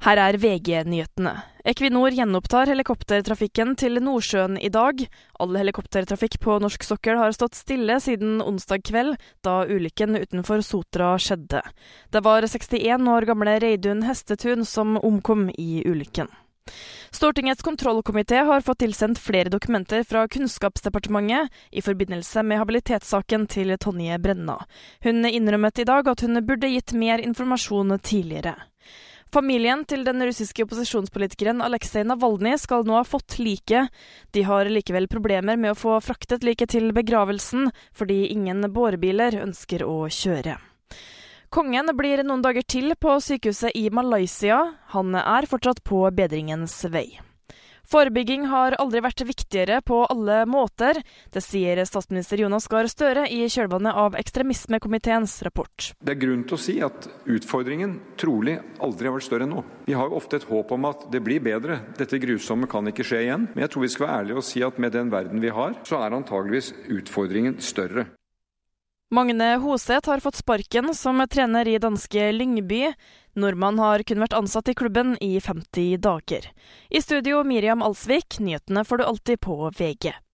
Her er VG-nyhetene. Equinor gjenopptar helikoptertrafikken til Nordsjøen i dag. All helikoptertrafikk på norsk sokkel har stått stille siden onsdag kveld, da ulykken utenfor Sotra skjedde. Det var 61 år gamle Reidun Hestetun som omkom i ulykken. Stortingets kontrollkomité har fått tilsendt flere dokumenter fra Kunnskapsdepartementet i forbindelse med habilitetssaken til Tonje Brenna. Hun innrømmet i dag at hun burde gitt mer informasjon tidligere. Familien til den russiske opposisjonspolitikeren Aleksej Navalnyj skal nå ha fått liket. De har likevel problemer med å få fraktet liket til begravelsen, fordi ingen bårebiler ønsker å kjøre. Kongen blir noen dager til på sykehuset i Malaysia. Han er fortsatt på bedringens vei. Forebygging har aldri vært viktigere på alle måter. Det sier statsminister Jonas Gahr Støre i kjølvannet av ekstremismekomiteens rapport. Det er grunn til å si at utfordringen trolig aldri har vært større enn nå. Vi har jo ofte et håp om at det blir bedre, dette grusomme kan ikke skje igjen. Men jeg tror vi skal være ærlige og si at med den verden vi har, så er antageligvis utfordringen større. Magne Hoseth har fått sparken som trener i danske Lyngby. Nordmann har kun vært ansatt i klubben i 50 dager. I studio Miriam Alsvik, nyhetene får du alltid på VG.